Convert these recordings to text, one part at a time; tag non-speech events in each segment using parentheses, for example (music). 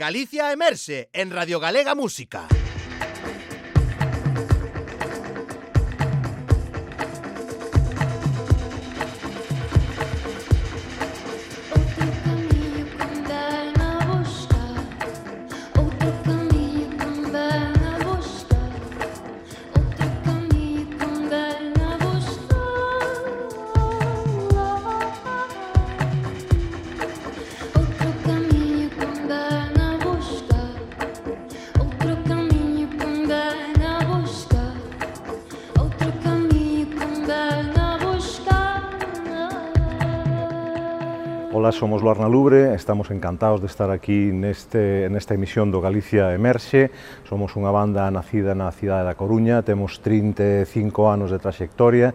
Galicia Emerse en Radio Galega Música. Ola, somos Luarna Lubre, estamos encantados de estar aquí neste, nesta emisión do Galicia Emerxe. Somos unha banda nacida na cidade da Coruña, temos 35 anos de traxectoria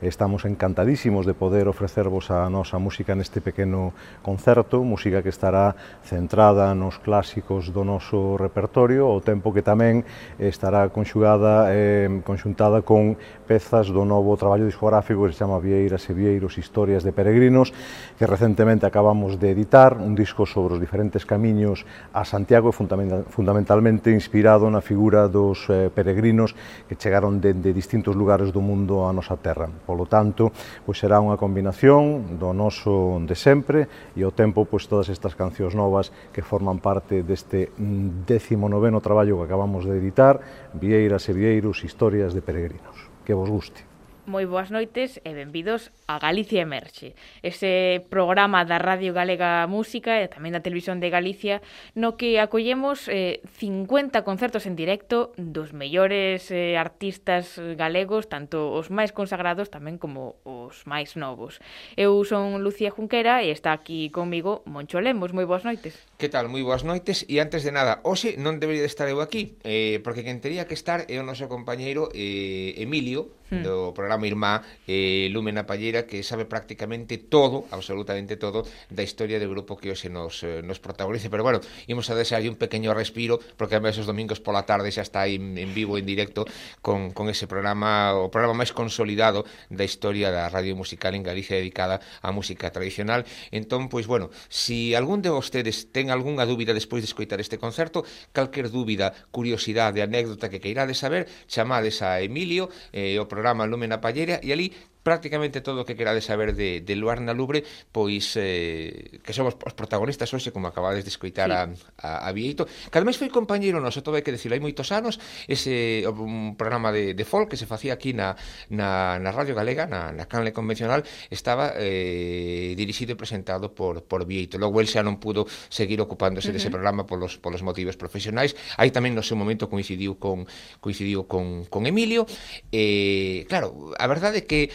Estamos encantadísimos de poder ofrecervos a nosa música neste pequeno concerto, música que estará centrada nos clásicos do noso repertorio, ao tempo que tamén estará conxugada, eh, conxuntada con pezas do novo traballo discográfico que se chama Vieiras e Vieiros, Historias de Peregrinos, que recentemente acabamos de editar, un disco sobre os diferentes camiños a Santiago, fundamentalmente inspirado na figura dos eh, peregrinos que chegaron dende de distintos lugares do mundo á nosa terra. Polo tanto, pois será unha combinación do noso de sempre e ao tempo pois todas estas cancións novas que forman parte deste 19º traballo que acabamos de editar, Vieiras e Vieiros, historias de peregrinos. Que vos guste moi boas noites e benvidos a Galicia Emerxe, ese programa da Radio Galega Música e tamén da Televisión de Galicia no que acollemos eh, 50 concertos en directo dos mellores eh, artistas galegos, tanto os máis consagrados tamén como os máis novos. Eu son Lucía Junquera e está aquí comigo Moncho Lemos. Moi boas noites. Que tal? Moi boas noites e antes de nada, hoxe non debería estar eu aquí, eh, porque quen tería que estar é o noso compañeiro eh, Emilio, hmm. do programa Irmá eh, Lúmena Pallera que sabe prácticamente todo, absolutamente todo da historia do grupo que hoxe nos, eh, nos protagonice, pero bueno, imos a desearlle un pequeño respiro, porque a esos domingos pola tarde xa está en, en vivo, en directo con, con ese programa, o programa máis consolidado da historia da radio musical en Galicia dedicada á música tradicional entón, pois bueno, si algún de vostedes ten algunha dúbida despois de escoitar este concerto, calquer dúbida, curiosidade anécdota que queirades saber, chamades a Emilio, eh, o programa programa Lumen a y allí prácticamente todo o que querades saber de, de Luar na Lubre, pois eh, que somos os protagonistas hoxe, como acabades de escoitar sí. a, a, a Vieito, que ademais foi compañeiro noso, todo hai que decirlo, hai moitos anos, ese un programa de, de folk que se facía aquí na, na, na Radio Galega, na, na canle convencional, estaba eh, dirixido e presentado por, por Vieito. Logo, el xa non pudo seguir ocupándose uh -huh. dese programa polos, polos motivos profesionais. Aí tamén no seu momento coincidiu con coincidiu con, con Emilio. Eh, claro, a verdade é que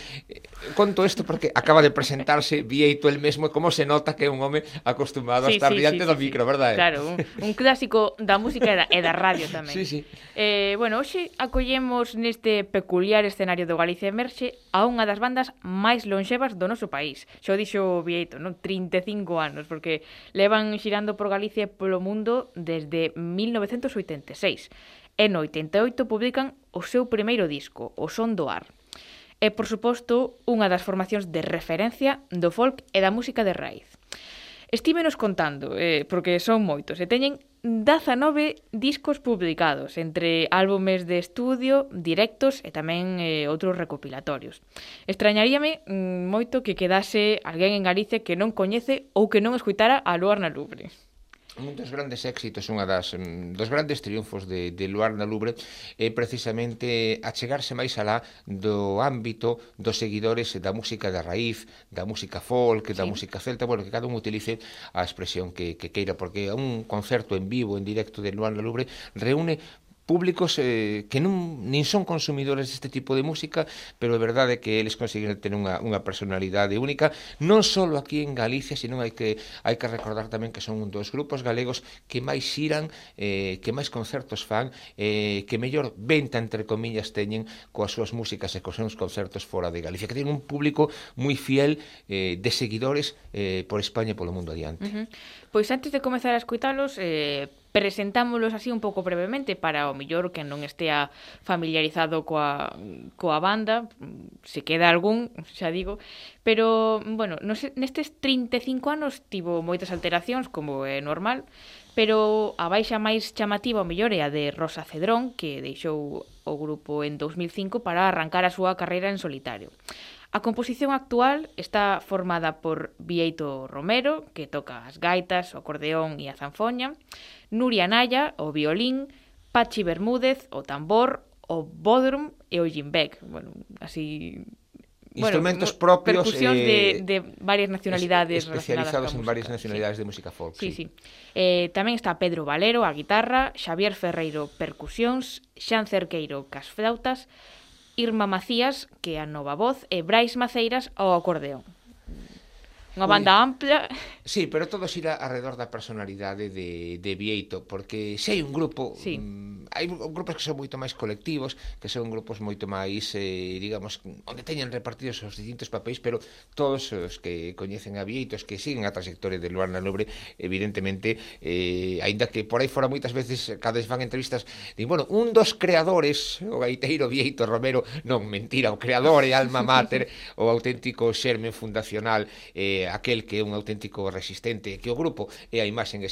Conto isto porque acaba de presentarse Vieito el mesmo e como se nota que é un home acostumado sí, a estar sí, diante sí, do sí, micro, sí. verdade? Eh? Claro, un clásico da música e da, e da radio (laughs) tamén. Sí, sí. Eh, bueno, hoxe acollemos neste peculiar escenario do Galicia Emerxe a unha das bandas máis lonxevas do noso país. Xo dixo Vieito, non? 35 anos, porque levan xirando por Galicia e polo mundo desde 1986. E no 88 publican o seu primeiro disco, O Son do Ar é, por suposto, unha das formacións de referencia do folk e da música de raíz. Estímenos contando, eh, porque son moitos, e teñen 19 discos publicados, entre álbumes de estudio, directos e tamén eh, outros recopilatorios. Extrañaríame mm, moito que quedase alguén en Galicia que non coñece ou que non escuitara a Luar na Lubre. Un dos grandes éxitos, unha das mm, dos grandes triunfos de, de Luar na Lubre é precisamente achegarse máis alá do ámbito dos seguidores da música da raíz, da música folk, sí. da música celta, bueno, que cada un utilice a expresión que, que queira, porque un concerto en vivo, en directo de Luar na Lubre reúne públicos eh, que non nin son consumidores deste tipo de música, pero é verdade que eles consiguen ter unha, unha personalidade única, non só aquí en Galicia, senón hai que hai que recordar tamén que son un dos grupos galegos que máis xiran, eh, que máis concertos fan, eh, que mellor venta entre comillas teñen coas súas músicas e cos seus concertos fora de Galicia, que ten un público moi fiel eh, de seguidores eh, por España e polo mundo adiante. Uh -huh. Pois antes de comezar a escuitalos, eh, presentámolos así un pouco brevemente para o millor que non estea familiarizado coa, coa banda, se queda algún, xa digo, pero, bueno, no sé, nestes 35 anos tivo moitas alteracións, como é normal, pero a baixa máis chamativa o mellor é a de Rosa Cedrón, que deixou o grupo en 2005 para arrancar a súa carreira en solitario. A composición actual está formada por Vieito Romero, que toca as gaitas, o acordeón e a zanfoña, Nuria Naya, o violín, Pachi Bermúdez, o tambor, o bodrum e o jimbek. Bueno, así... Instrumentos bueno, propios... Percusións eh, de, de varias nacionalidades especializados en música, varias nacionalidades sí. de música folk. Sí, sí. sí. Eh, tamén está Pedro Valero, a guitarra, Xavier Ferreiro, percusións, Xan Cerqueiro, cas flautas, Irma Macías, que é a nova voz, e Brais Maceiras ao acordeón. Unha banda ampla Sí, pero todo xira alrededor da personalidade de, de Vieito, porque se hai un grupo, sí. mm, hai grupos que son moito máis colectivos, que son grupos moito máis, eh, digamos, onde teñen repartidos os distintos papéis, pero todos os que coñecen a Vieito, os que siguen a trayectoria de Luana Lobre, evidentemente, eh, aínda que por aí fora moitas veces, cada vez fan entrevistas, din, bueno, un dos creadores, o gaiteiro Vieito Romero, non, mentira, o creador e alma mater, (laughs) o auténtico xerme fundacional, eh, aquel que é un auténtico resistente que o grupo e a imaxe e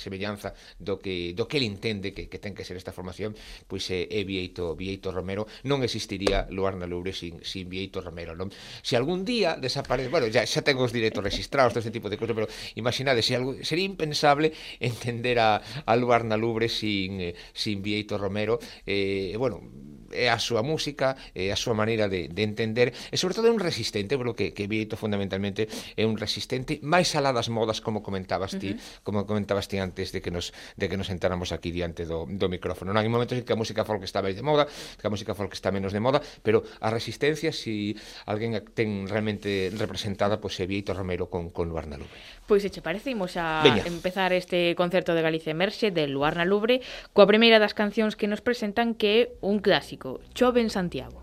semellanza do que do que ele entende que, que ten que ser esta formación, pois é, é Vieito, Vieito Romero, non existiría Luar na Loure sin, sin Vieito Romero, non? Se algún día desaparece, bueno, ya, xa tengo os directos registrados, todo tipo de cosas, pero imaginade, se algo, sería impensable entender a, a Luar na Loure sin, eh, sin Vieito Romero, eh, bueno, é a súa música, é a súa maneira de, de entender, e sobre todo é un resistente, polo que, que Vieto fundamentalmente é un resistente máis alá das modas, como comentabas ti, uh -huh. como comentabas ti antes de que nos de que nos sentáramos aquí diante do, do micrófono. Non, hai momentos en que a música folk está máis de moda, que a música folk está menos de moda, pero a resistencia, si alguén ten realmente representada, pois pues, é Vieto Romero con, con Luar na Pois se che parece, imos a Veña. empezar este concerto de Galicia Emerxe de Luarna Lubre coa primeira das cancións que nos presentan que é un clásico, Chove en Santiago.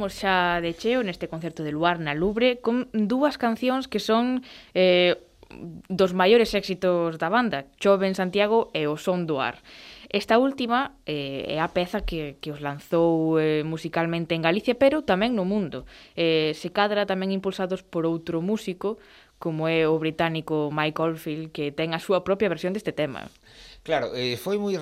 Entramos xa de cheo neste concerto de Luar na Lubre con dúas cancións que son eh, dos maiores éxitos da banda, Chove en Santiago e O Son do Ar. Esta última eh, é a peza que, que os lanzou eh, musicalmente en Galicia, pero tamén no mundo. Eh, se cadra tamén impulsados por outro músico, como é o británico Mike Oldfield, que ten a súa propia versión deste tema. Claro, eh, foi moi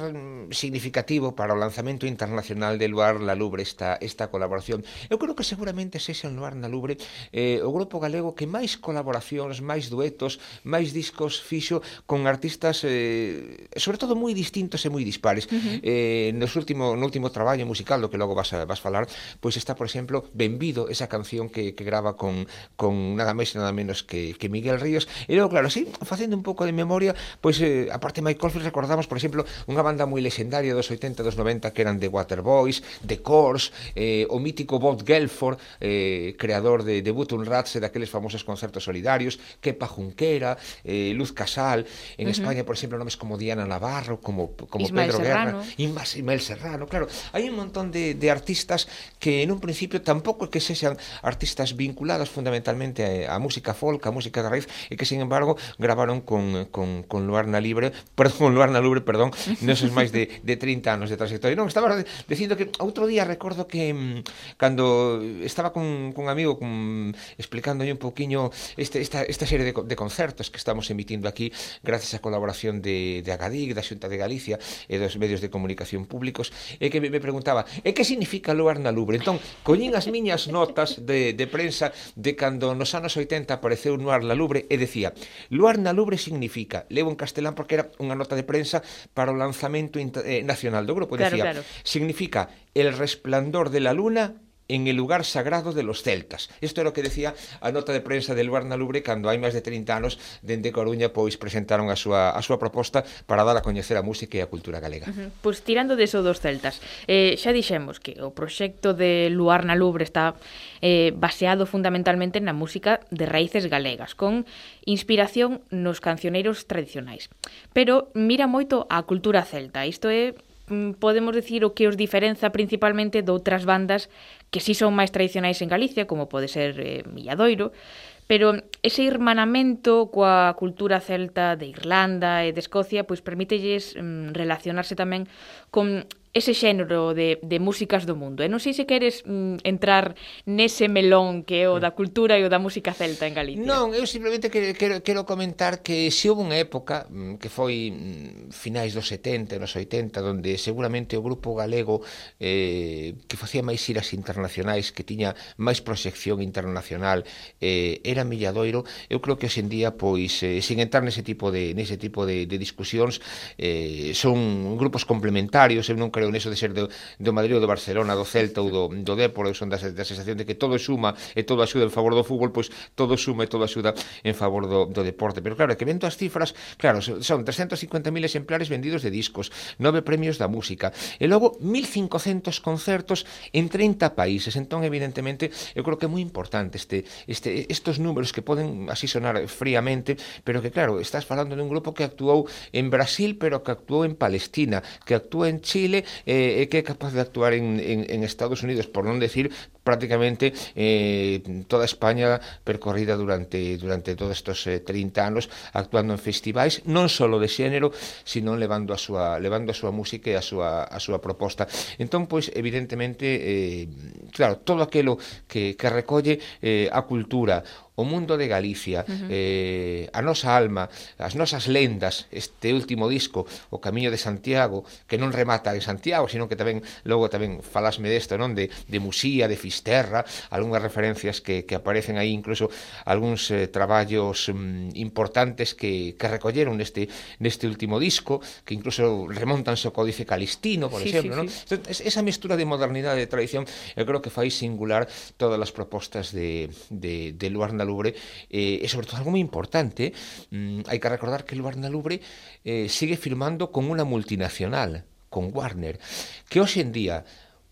significativo para o lanzamento internacional de Luar na Lubre esta, esta colaboración. Eu creo que seguramente sexa en Luar na Lubre eh, o grupo galego que máis colaboracións, máis duetos, máis discos fixo con artistas eh, sobre todo moi distintos e moi dispares. Uh -huh. eh, nos último, no último traballo musical do que logo vas, a, vas falar, pois está, por exemplo, Benvido, esa canción que, que grava con, con nada máis e nada menos que, que Miguel Ríos. E logo, claro, así, facendo un pouco de memoria, pois eh, aparte Mike Colfield recordaba recordamos, por exemplo, unha banda moi lexendaria dos 80 dos 90 que eran The Waterboys, The Course, eh, o mítico Bob Gelford, eh, creador de, de Button Rats e daqueles famosos concertos solidarios, Kepa Junquera, eh, Luz Casal, en uh -huh. España, por exemplo, nomes como Diana Navarro, como, como Ismael Pedro Serrano. Guerra, Ismael Serrano, claro, hai un montón de, de artistas que en un principio tampouco que sexan artistas vinculados fundamentalmente a, a música folk, a música de raíz, e que, sin embargo, gravaron con, con, con Luarna Libre, (laughs) perdón, con Luarna na Lubre, perdón, neses máis de, de 30 anos de trayectoria. Non, estaba dicindo que outro día recordo que mm, cando estaba con, con un amigo con, explicándolle un poquinho este, esta, esta serie de, de concertos que estamos emitindo aquí gracias á colaboración de, de Agadic, da Xunta de Galicia e dos medios de comunicación públicos, e que me, me preguntaba, e que significa luar na lubre? Entón, coñín as miñas notas de, de prensa de cando nos anos 80 apareceu luar na lubre e decía, luar na lubre significa, levo en castelán porque era unha nota de prensa prensa para o lanzamento eh, nacional do grupo. Claro, Decía, claro. significa El resplandor de la luna en el lugar sagrado de los celtas. Isto era o que decía a nota de prensa del Barna Lubre cando hai máis de 30 anos dende Coruña pois presentaron a súa, a súa proposta para dar a coñecer a música e a cultura galega. Uh -huh. Pois tirando deso dos celtas, eh, xa dixemos que o proxecto de Luarna Lubre está eh, baseado fundamentalmente na música de raíces galegas, con inspiración nos cancioneiros tradicionais. Pero mira moito a cultura celta, isto é Mm, podemos decir o que os diferenza principalmente de outras bandas que si sí son máis tradicionais en Galicia, como pode ser eh, Milladoiro, pero ese irmanamento coa cultura celta de Irlanda e de Escocia pois permítelles mm, relacionarse tamén con ese xénero de, de músicas do mundo. E non sei se queres mm, entrar nese melón que é o da cultura e o da música celta en Galicia. Non, eu simplemente quero, quero, quero comentar que se houve unha época mm, que foi mm, finais dos 70, nos 80, donde seguramente o grupo galego eh, que facía máis iras internacionais, que tiña máis proxección internacional, eh, era milladoiro, eu creo que hoxendía, pois, eh, sin entrar nese tipo de, nese tipo de, de discusións, eh, son grupos complementarios, eu non creo claro, niso de ser do, do Madrid ou do Barcelona, do Celta ou do, do Dépolo, son das, da sensación de que todo suma e todo axuda en favor do fútbol, pois todo suma e todo axuda en favor do, do deporte. Pero claro, que vendo as cifras, claro, son 350.000 exemplares vendidos de discos, nove premios da música, e logo 1.500 concertos en 30 países. Entón, evidentemente, eu creo que é moi importante este, este, estos números que poden así sonar fríamente, pero que claro, estás falando dun grupo que actuou en Brasil, pero que actuou en Palestina, que actúa en Chile, Eh, eh, que é capaz de actuar en, en, en Estados Unidos, por non decir prácticamente eh, toda España percorrida durante, durante todos estos eh, 30 anos actuando en festivais non só de xénero, sino levando a súa, levando a súa música e a súa, a súa proposta. Entón, pois, evidentemente, eh, claro, todo aquilo que, que recolle eh, a cultura, o mundo de Galicia, uh -huh. eh, a nosa alma, as nosas lendas, este último disco, O Camiño de Santiago, que non remata en Santiago, sino que tamén, logo tamén falasme desto, non? De, de Musía, de Fisterra, algunhas referencias que, que aparecen aí, incluso algúns eh, traballos mm, importantes que, que recolleron neste, neste último disco, que incluso remontanse ao Códice Calistino, por sí, exemplo. Sí, sí. ¿no? Sí. Esa mestura de modernidade e tradición, eu creo que fai singular todas as propostas de, de, de Luarna Lubre, eh, e sobre todo algo moi importante, mm, hai que recordar que Luarna Lubre eh, sigue firmando con unha multinacional, con Warner, que hoxe en día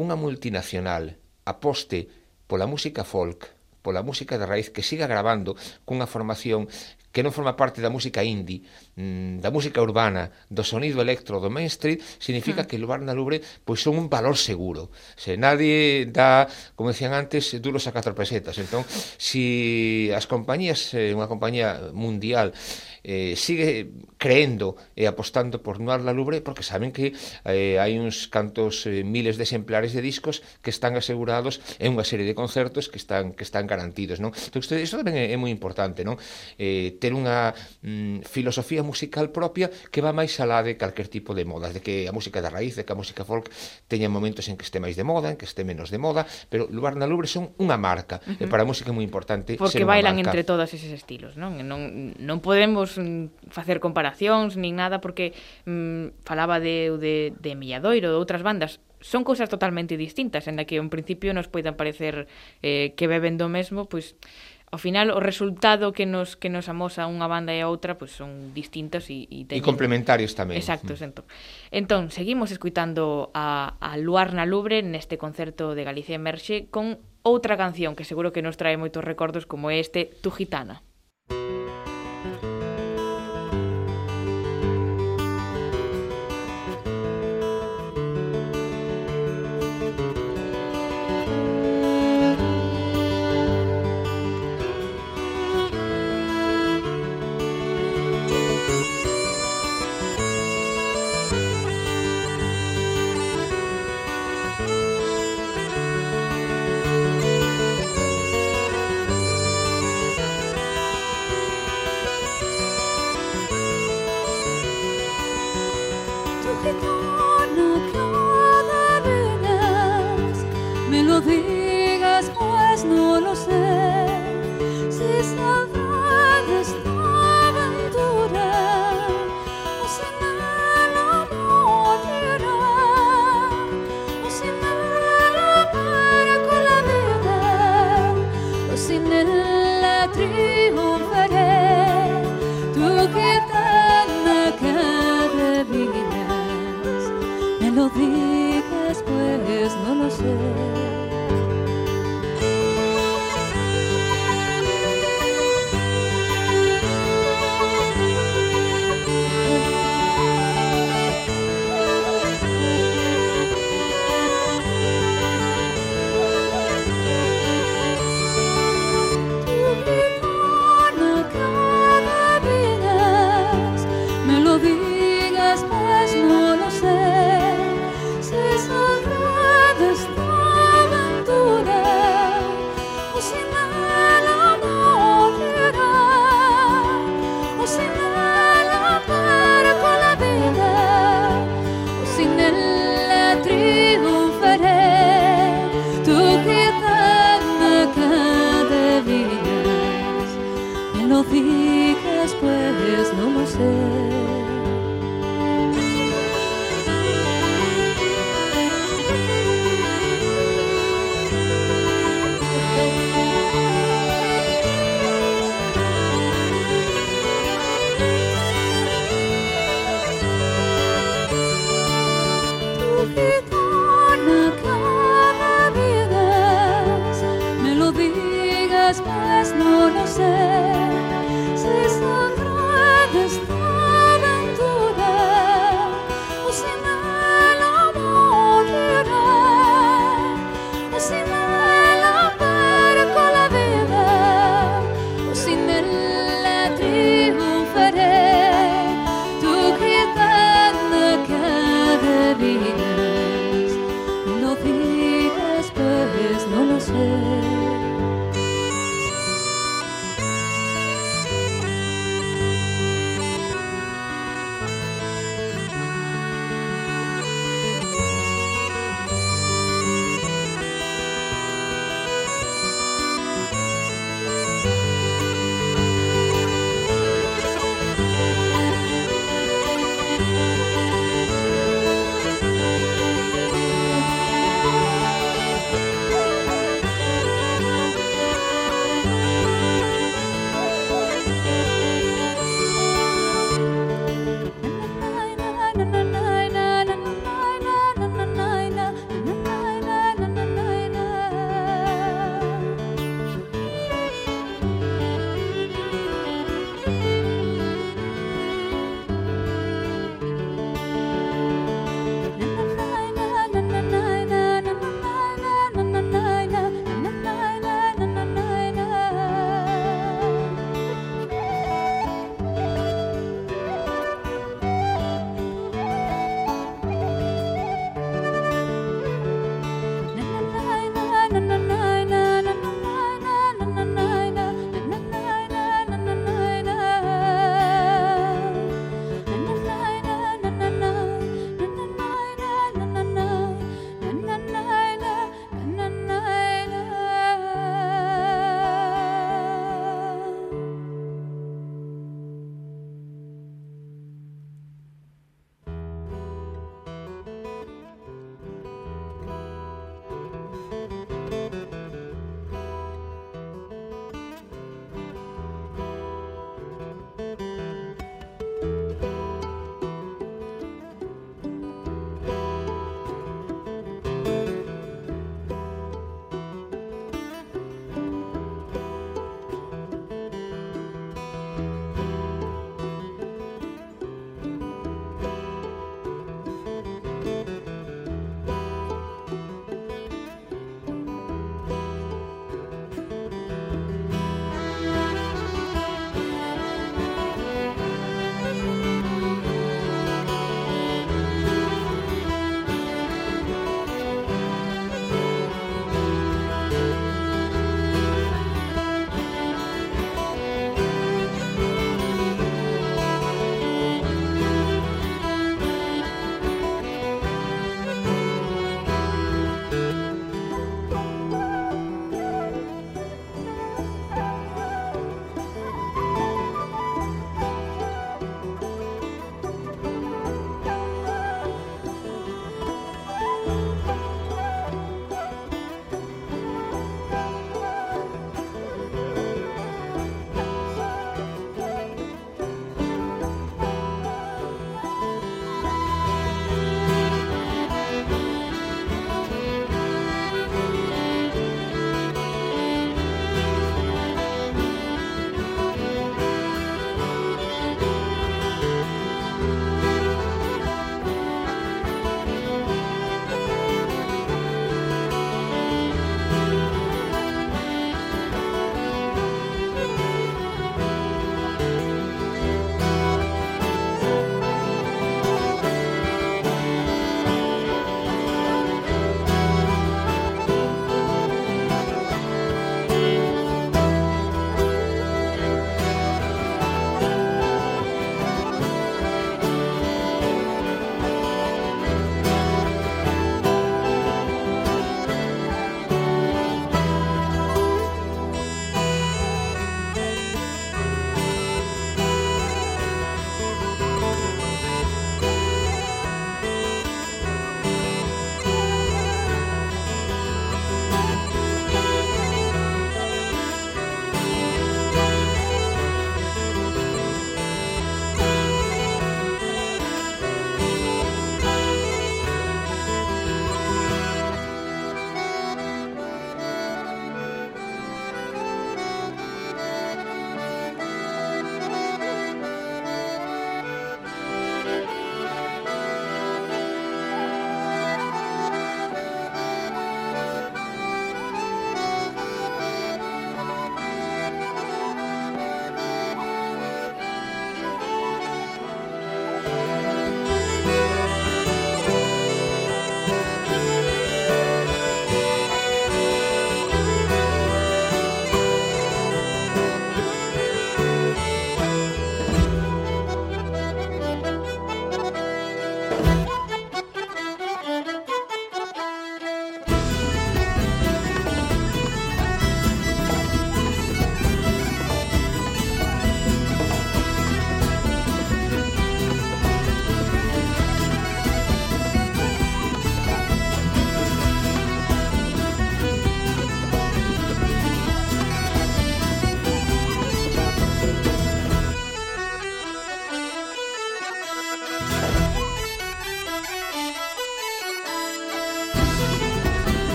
unha multinacional aposte pola música folk, pola música de raíz que siga grabando cunha formación que non forma parte da música indie, mm, da música urbana, do sonido electro, do Main Street, significa mm. que Lubarna Lubre pois son un valor seguro. Se nadie dá, como decían antes, duros a catro pesetas. Entón, se si as compañías, eh, unha compañía mundial, eh, sigue creendo e apostando por Noir la Lubre porque saben que eh, hai uns cantos eh, miles de exemplares de discos que están asegurados en unha serie de concertos que están que están garantidos, non? Entón, isto, isto tamén é, é moi importante, non? Eh, ter unha mm, filosofía musical propia que va máis alá de calquer tipo de modas, de que a música da raíz, de que a música folk teña momentos en que este máis de moda, en que este menos de moda, pero Lugar na Lubre son unha marca, uh -huh. e para a música é moi importante Porque ser bailan marca. entre todos eses estilos, non? Non, non podemos Mm, facer comparacións nin nada porque mm, falaba de, de, de Milladoiro, de outras bandas son cousas totalmente distintas en da que en principio nos poidan parecer eh, que beben do mesmo, pois ao final o resultado que nos que nos amosa unha banda e a outra pois son distintos e e, teñen... e complementarios tamén. Exacto, mm. entón. Entón, seguimos escuitando a a Luar na Lubre neste concerto de Galicia Emerxe con outra canción que seguro que nos trae moitos recordos como este Tu Gitana.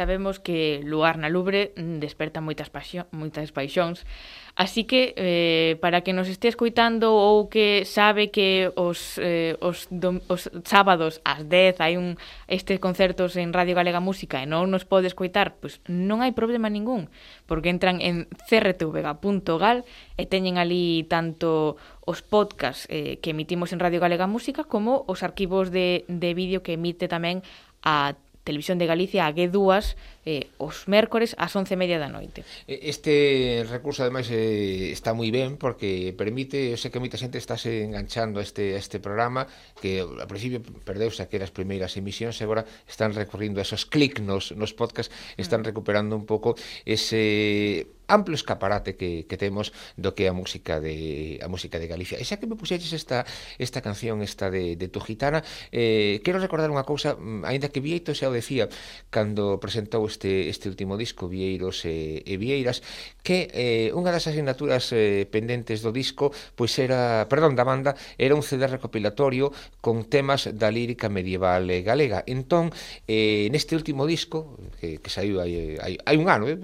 Sabemos que lugar na Lubre mm, desperta moitas pasión, moitas paixóns, así que eh, para que nos este escoitando ou que sabe que os, eh, os, dom, os sábados ás 10 hai un estes concertos en Radio Galega Música e non nos pode escoitar, pois non hai problema ningún, porque entran en crtvega.gal e teñen ali tanto os podcasts eh, que emitimos en Radio Galega Música como os arquivos de, de vídeo que emite tamén a Televisión de Galicia, a G2 eh, os mércores ás 11:30 da noite. Este recurso ademais eh, está moi ben porque permite, eu sei que moita xente está se enganchando a este a este programa que ao principio perdeuse aquelas primeiras emisións e agora están recorrindo a esos clic nos nos podcast, están mm. recuperando un pouco ese amplo escaparate que, que temos do que é a música de a música de Galicia. E xa que me puxeches esta esta canción esta de, de Tu Gitana, eh, quero recordar unha cousa, mm, aínda que Vieito xa o decía cando presentou este, este último disco Vieiros e, e Vieiras que eh, unha das asignaturas eh, pendentes do disco pois era, perdón, da banda era un CD recopilatorio con temas da lírica medieval eh, galega entón, eh, neste último disco que, que saiu hai, hai, hai un ano eh,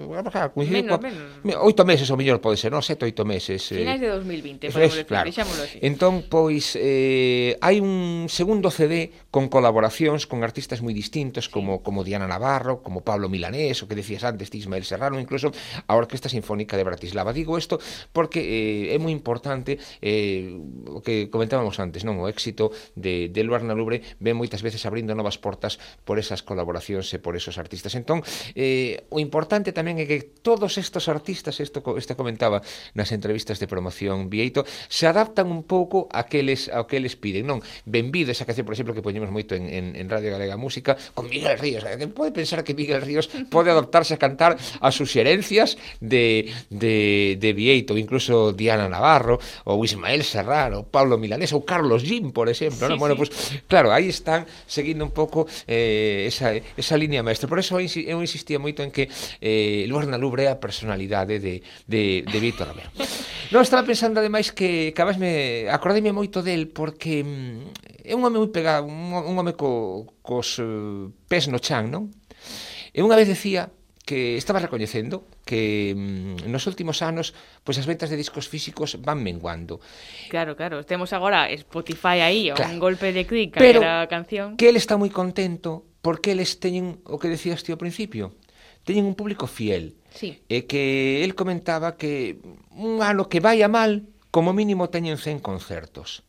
coincidiu menos, menos. oito meses ou mellor pode ser, non? sete, oito meses eh, finais de 2020, podemos decir, claro. así entón, pois eh, hai un segundo CD con colaboracións con artistas moi distintos como, como Diana Navarro, como Pablo milanés, o que decías antes, de Ismael Serrano, incluso a Orquesta Sinfónica de Bratislava. Digo isto porque eh, é moi importante eh, o que comentábamos antes, non o éxito de, de Luar na Lubre ven moitas veces abrindo novas portas por esas colaboracións e por esos artistas. Entón, eh, o importante tamén é que todos estos artistas, isto esta comentaba nas entrevistas de promoción Vieito, se adaptan un pouco a que les, a que les piden, non? Benvido, esa canción, por exemplo, que poñemos moito en, en, en Radio Galega Música, con Miguel Ríos, eh, que pode pensar que Miguel Ríos Pode adoptarse a cantar as suxerencias de, de, de Vieito, incluso Diana Navarro, ou Ismael Serrano, Pablo Milanés, ou Carlos Jim, por exemplo. Sí, ¿no? Bueno, sí. pues, claro, aí están seguindo un pouco eh, esa, esa línea maestra. Por eso eu insistía moito en que eh, Lorna Lubre é a personalidade de, de, de Vieito Romero. non, estaba pensando ademais que, que me, acordéme moito del porque mm, é un home moi pegado, un, un home co, cos uh, pés no chan, non? E unha vez decía que estaba recoñecendo que mm, nos últimos anos pois as ventas de discos físicos van menguando. Claro, claro, temos agora Spotify aí, claro. un golpe de clic Pero a canción. que el está moi contento porque eles teñen o que decías ti ao principio, teñen un público fiel. Sí. E que el comentaba que mm, un ano que vaya mal, como mínimo teñen 100 concertos.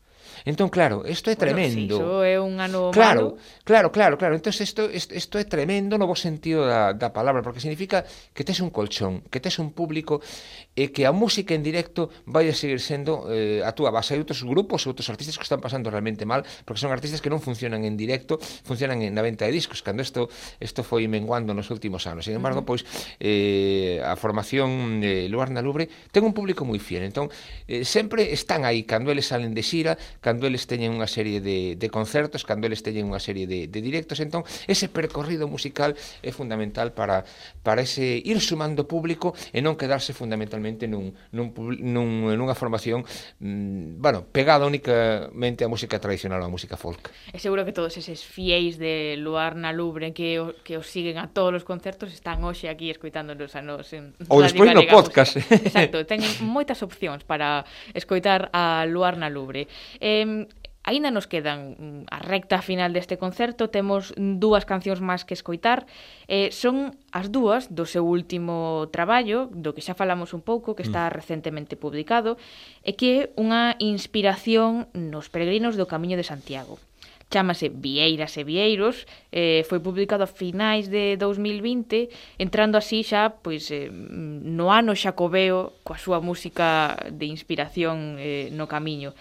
Entón, claro, isto é tremendo. Bueno, si, é un ano claro, malo. Claro, claro, claro. Entón, isto, isto é tremendo no bo sentido da, da palabra, porque significa que tes un colchón, que tes un público e que a música en directo vai a seguir sendo eh, a túa base. Hai outros grupos, outros artistas que están pasando realmente mal, porque son artistas que non funcionan en directo, funcionan en na venta de discos, cando isto isto foi menguando nos últimos anos. Sin embargo, uh -huh. pois eh, a formación eh, Luar na Lubre ten un público moi fiel. Entón, eh, sempre están aí cando eles salen de xira, cando cando eles teñen unha serie de, de concertos, cando eles teñen unha serie de, de directos, entón ese percorrido musical é fundamental para, para ese ir sumando público e non quedarse fundamentalmente nun, nun, nun, nunha formación mm, bueno, pegada únicamente á música tradicional ou á música folk. E seguro que todos eses fiéis de Luar na Lubre que, o, que os siguen a todos os concertos están hoxe aquí escoitándonos a nos en Ou despois no podcast. Música. Exacto, teñen moitas opcións para escoitar a Luar na Lubre. Eh, Eh, Aínda nos quedan mm, a recta final deste concerto, temos dúas cancións máis que escoitar. Eh, son as dúas do seu último traballo, do que xa falamos un pouco, que está mm. recentemente publicado, e que é unha inspiración nos peregrinos do Camiño de Santiago. Chámase Vieiras e Vieiros, eh, foi publicado a finais de 2020, entrando así xa pois eh, no ano xacobeo coa súa música de inspiración eh, no camiño.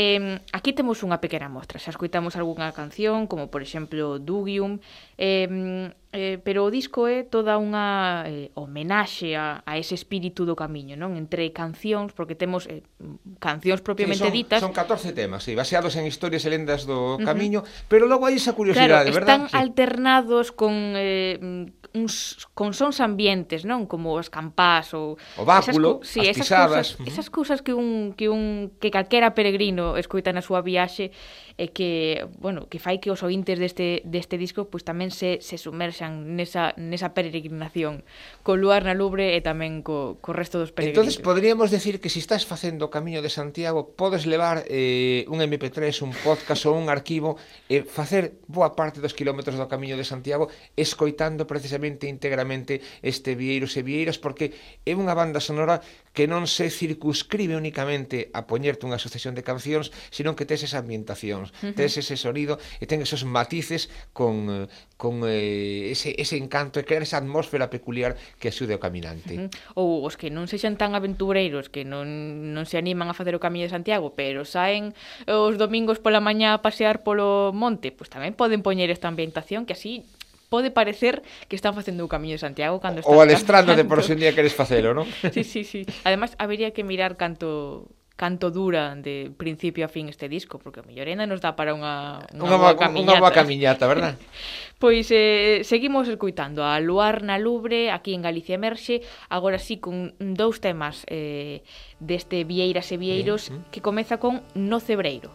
Eh, aquí temos unha pequena mostra, xa escoitamos algunha canción, como por exemplo Dugium, eh, eh, pero o disco é toda unha eh, homenaxe a, a ese espírito do camiño, non? Entre cancións, porque temos eh, cancións propiamente sí, son, ditas. Son 14 temas, sí, baseados en historias e lendas do camiño, uh -huh. pero logo hai esa curiosidade, claro, están verdad? están alternados con eh, uns consóns ambientes, non? Como as campás ou o báculo, esas, sí, as esas pisadas, cousas, esas cousas que un que un que calquera peregrino escoita na súa viaxe e que, bueno, que fai que os ointes deste deste disco pois tamén se se sumerxan nesa nesa peregrinación co luar na Lubre e tamén co co resto dos peregrinos. Entonces poderíamos decir que se si estás facendo o Camiño de Santiago podes levar eh, un MP3, un podcast ou un arquivo e facer boa parte dos quilómetros do Camiño de Santiago escoitando precisamente totalmente íntegramente este Vieiros e Vieiras porque é unha banda sonora que non se circunscribe únicamente a poñerte unha sucesión de cancións, senón que tes esa ambientacións, uh -huh. tes ese sonido e ten esos matices con, con eh, ese, ese encanto e crear esa atmósfera peculiar que axude ao caminante. Ou os que non sexan tan aventureiros, que non, non se animan a facer o Camiño de Santiago, pero saen os domingos pola mañá a pasear polo monte, pois tamén poden poñer esta ambientación que así pode parecer que están facendo o Camiño de Santiago cando están Ou adestrándote por se un día queres facelo, non? (laughs) sí, sí, sí. Ademais, habería que mirar canto canto dura de principio a fin este disco, porque a Millorena nos dá para unha unha, unha boa. Unha boa camiñata, verdad? (laughs) pois eh, seguimos escuitando a Luar na Lubre, aquí en Galicia Emerxe, agora sí con dous temas eh, deste Vieiras e Vieiros, Bien. que comeza con No Cebreiro.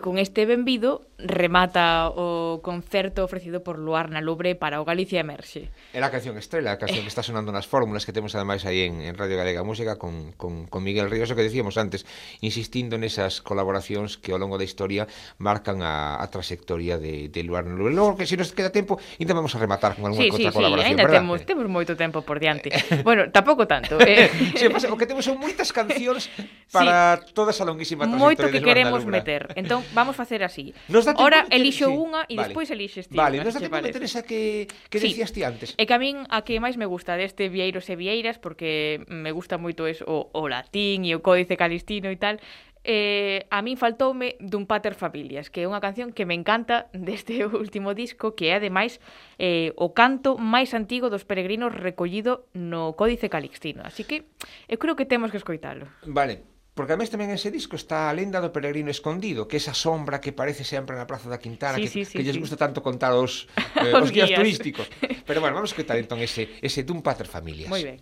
e con este benvido remata o concerto ofrecido por Luar na Lubre para o Galicia Emerxe. Era a canción estrela, a canción que está sonando nas fórmulas que temos ademais aí en, en Radio Galega Música con, con, con Miguel Ríos, o que decíamos antes, insistindo nesas colaboracións que ao longo da historia marcan a, a trayectoria de, de Luar na Lubre. Logo que se nos queda tempo, ainda vamos a rematar con alguna sí, outra sí, colaboración, sí, ainda verdad? Temos, temos moito tempo por diante. (laughs) Eh, eh. bueno, tampouco tanto. Eh. (laughs) sí, pasa, o que temos son moitas cancións para sí, toda esa longuísima trayectoria Moito que queremos meter. Entón, vamos facer así. Nos dá Ora elixo sí. unha e vale despois elixes ti. Vale, non sei que parece. Teresa que, que sí. decías ti antes. E que a min a que máis me gusta deste Vieiros e Vieiras, porque me gusta moito es o, o latín e o códice calistino e tal, eh, a min faltoume dun pater familias, que é unha canción que me encanta (laughs) deste (laughs) último disco, que é ademais eh, o canto máis antigo dos peregrinos recollido no Códice Calixtino. Así que eu creo que temos que escoitalo. Vale, Porque además tamén ese disco está a lenda do peregrino escondido, que esa sombra que parece sempre na Praza da Quintana, sí, que, sí, sí, que lles sí. gusta tanto contar os, (laughs) eh, os, os guías, guías turísticos. Pero bueno, vamos que tal entón ese, ese Dun Pater Familias. Moi ben.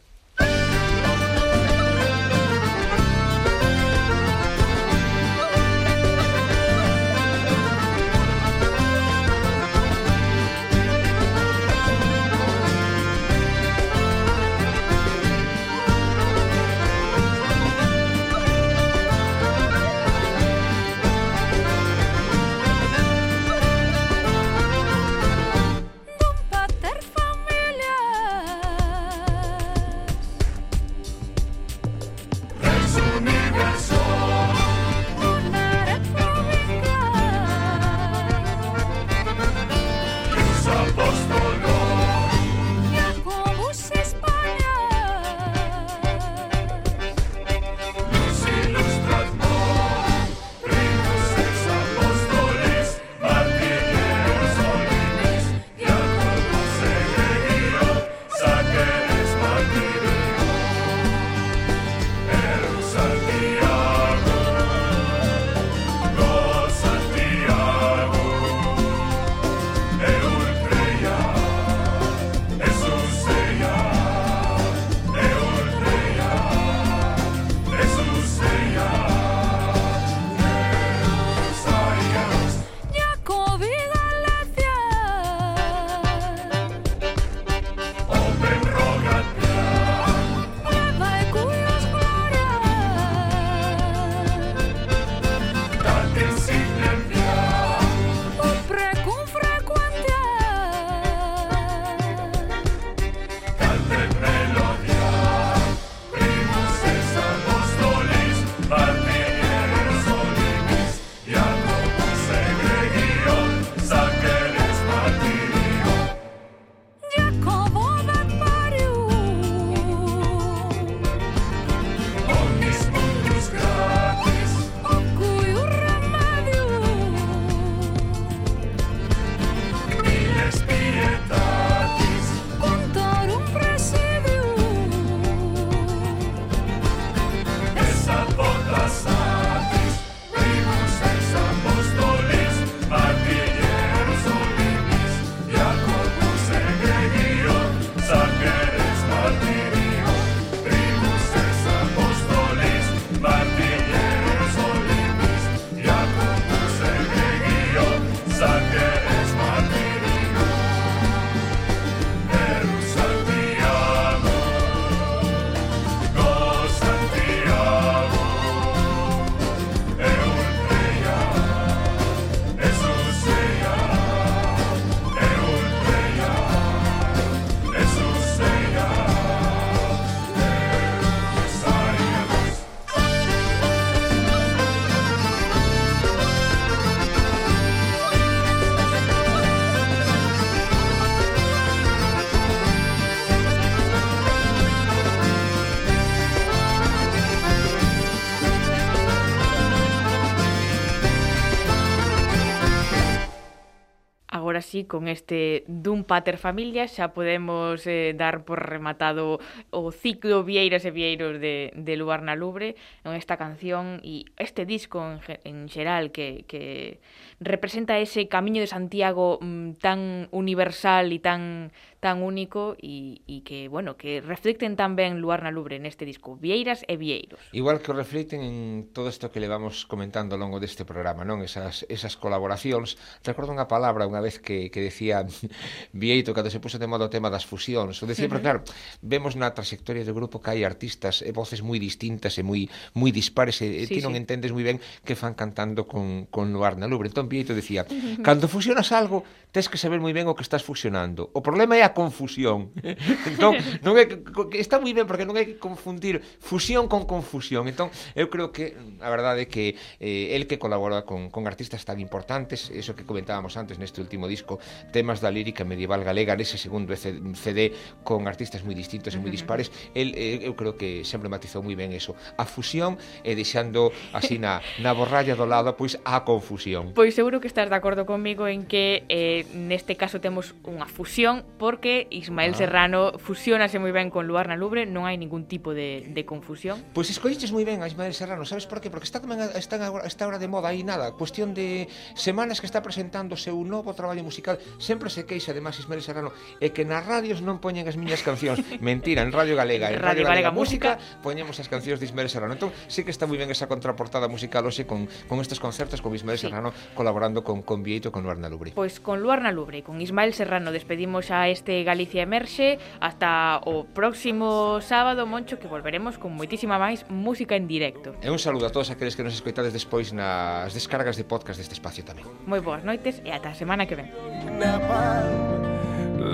así, con este dun pater familia, xa podemos eh, dar por rematado o ciclo Vieiras e Vieiros de, de Luar na Lubre en esta canción e este disco en, en xeral que, que representa ese camiño de Santiago mm, tan universal e tan tan único e, e que, bueno, que reflecten tamén Luar na Lubre neste disco Vieiras e Vieiros. Igual que o reflecten en todo isto que le vamos comentando ao longo deste programa, non? Esas, esas colaboracións. Recordo unha palabra unha vez que, que decía (laughs) Vieito cando se puso de moda o tema das fusións. O decía, uh -huh. pero claro, vemos na, trayectoria do grupo que hai artistas e voces moi distintas e moi moi dispares e sí, ti non sí. entendes moi ben que fan cantando con, con Luar na Lubre. Entón Pieito decía, (laughs) cando fusionas algo, tes que saber moi ben o que estás fusionando. O problema é a confusión. (laughs) entón, non é que, está moi ben porque non hai que confundir fusión con confusión. Entón, eu creo que a verdade é que eh, el que colabora con, con artistas tan importantes, eso que comentábamos antes neste último disco, temas da lírica medieval galega nese segundo CD con artistas moi distintos e moi dispares el, eh, eu creo que sempre matizou moi ben eso, a fusión e deixando así na, na borralla do lado pois a confusión. Pois seguro que estás de acordo comigo en que eh, neste caso temos unha fusión porque Ismael ah. Serrano fusionase moi ben con Luar na Lubre, non hai ningún tipo de, de confusión. Pois escolliches moi ben a Ismael Serrano, sabes por qué? Porque está tamén está agora está agora de moda aí nada, cuestión de semanas que está presentando o seu novo traballo musical, sempre se queixa además Ismael Serrano é que nas radios non poñen as miñas cancións. (laughs) Mentira, en radio Radio Galega. En Radio, Radio Galega, Galega Música, Música poñemos as cancións de Ismael Serrano. Entón, sí que está moi ben esa contraportada musical hoxe con, con estes concertos con Ismael sí. Serrano colaborando con, con Vieito e con Luarna Lubre. Pois con Luarna Lubre, con Ismael Serrano despedimos a este Galicia Emerxe hasta o próximo sábado, Moncho, que volveremos con moitísima máis música en directo. E un saludo a todos aqueles que nos escoitades despois nas descargas de podcast deste espacio tamén. Moi boas noites e ata a semana que ven.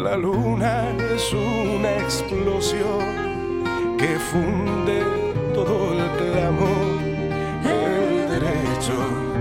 La luna es una explosión que funde todo el clamor, el derecho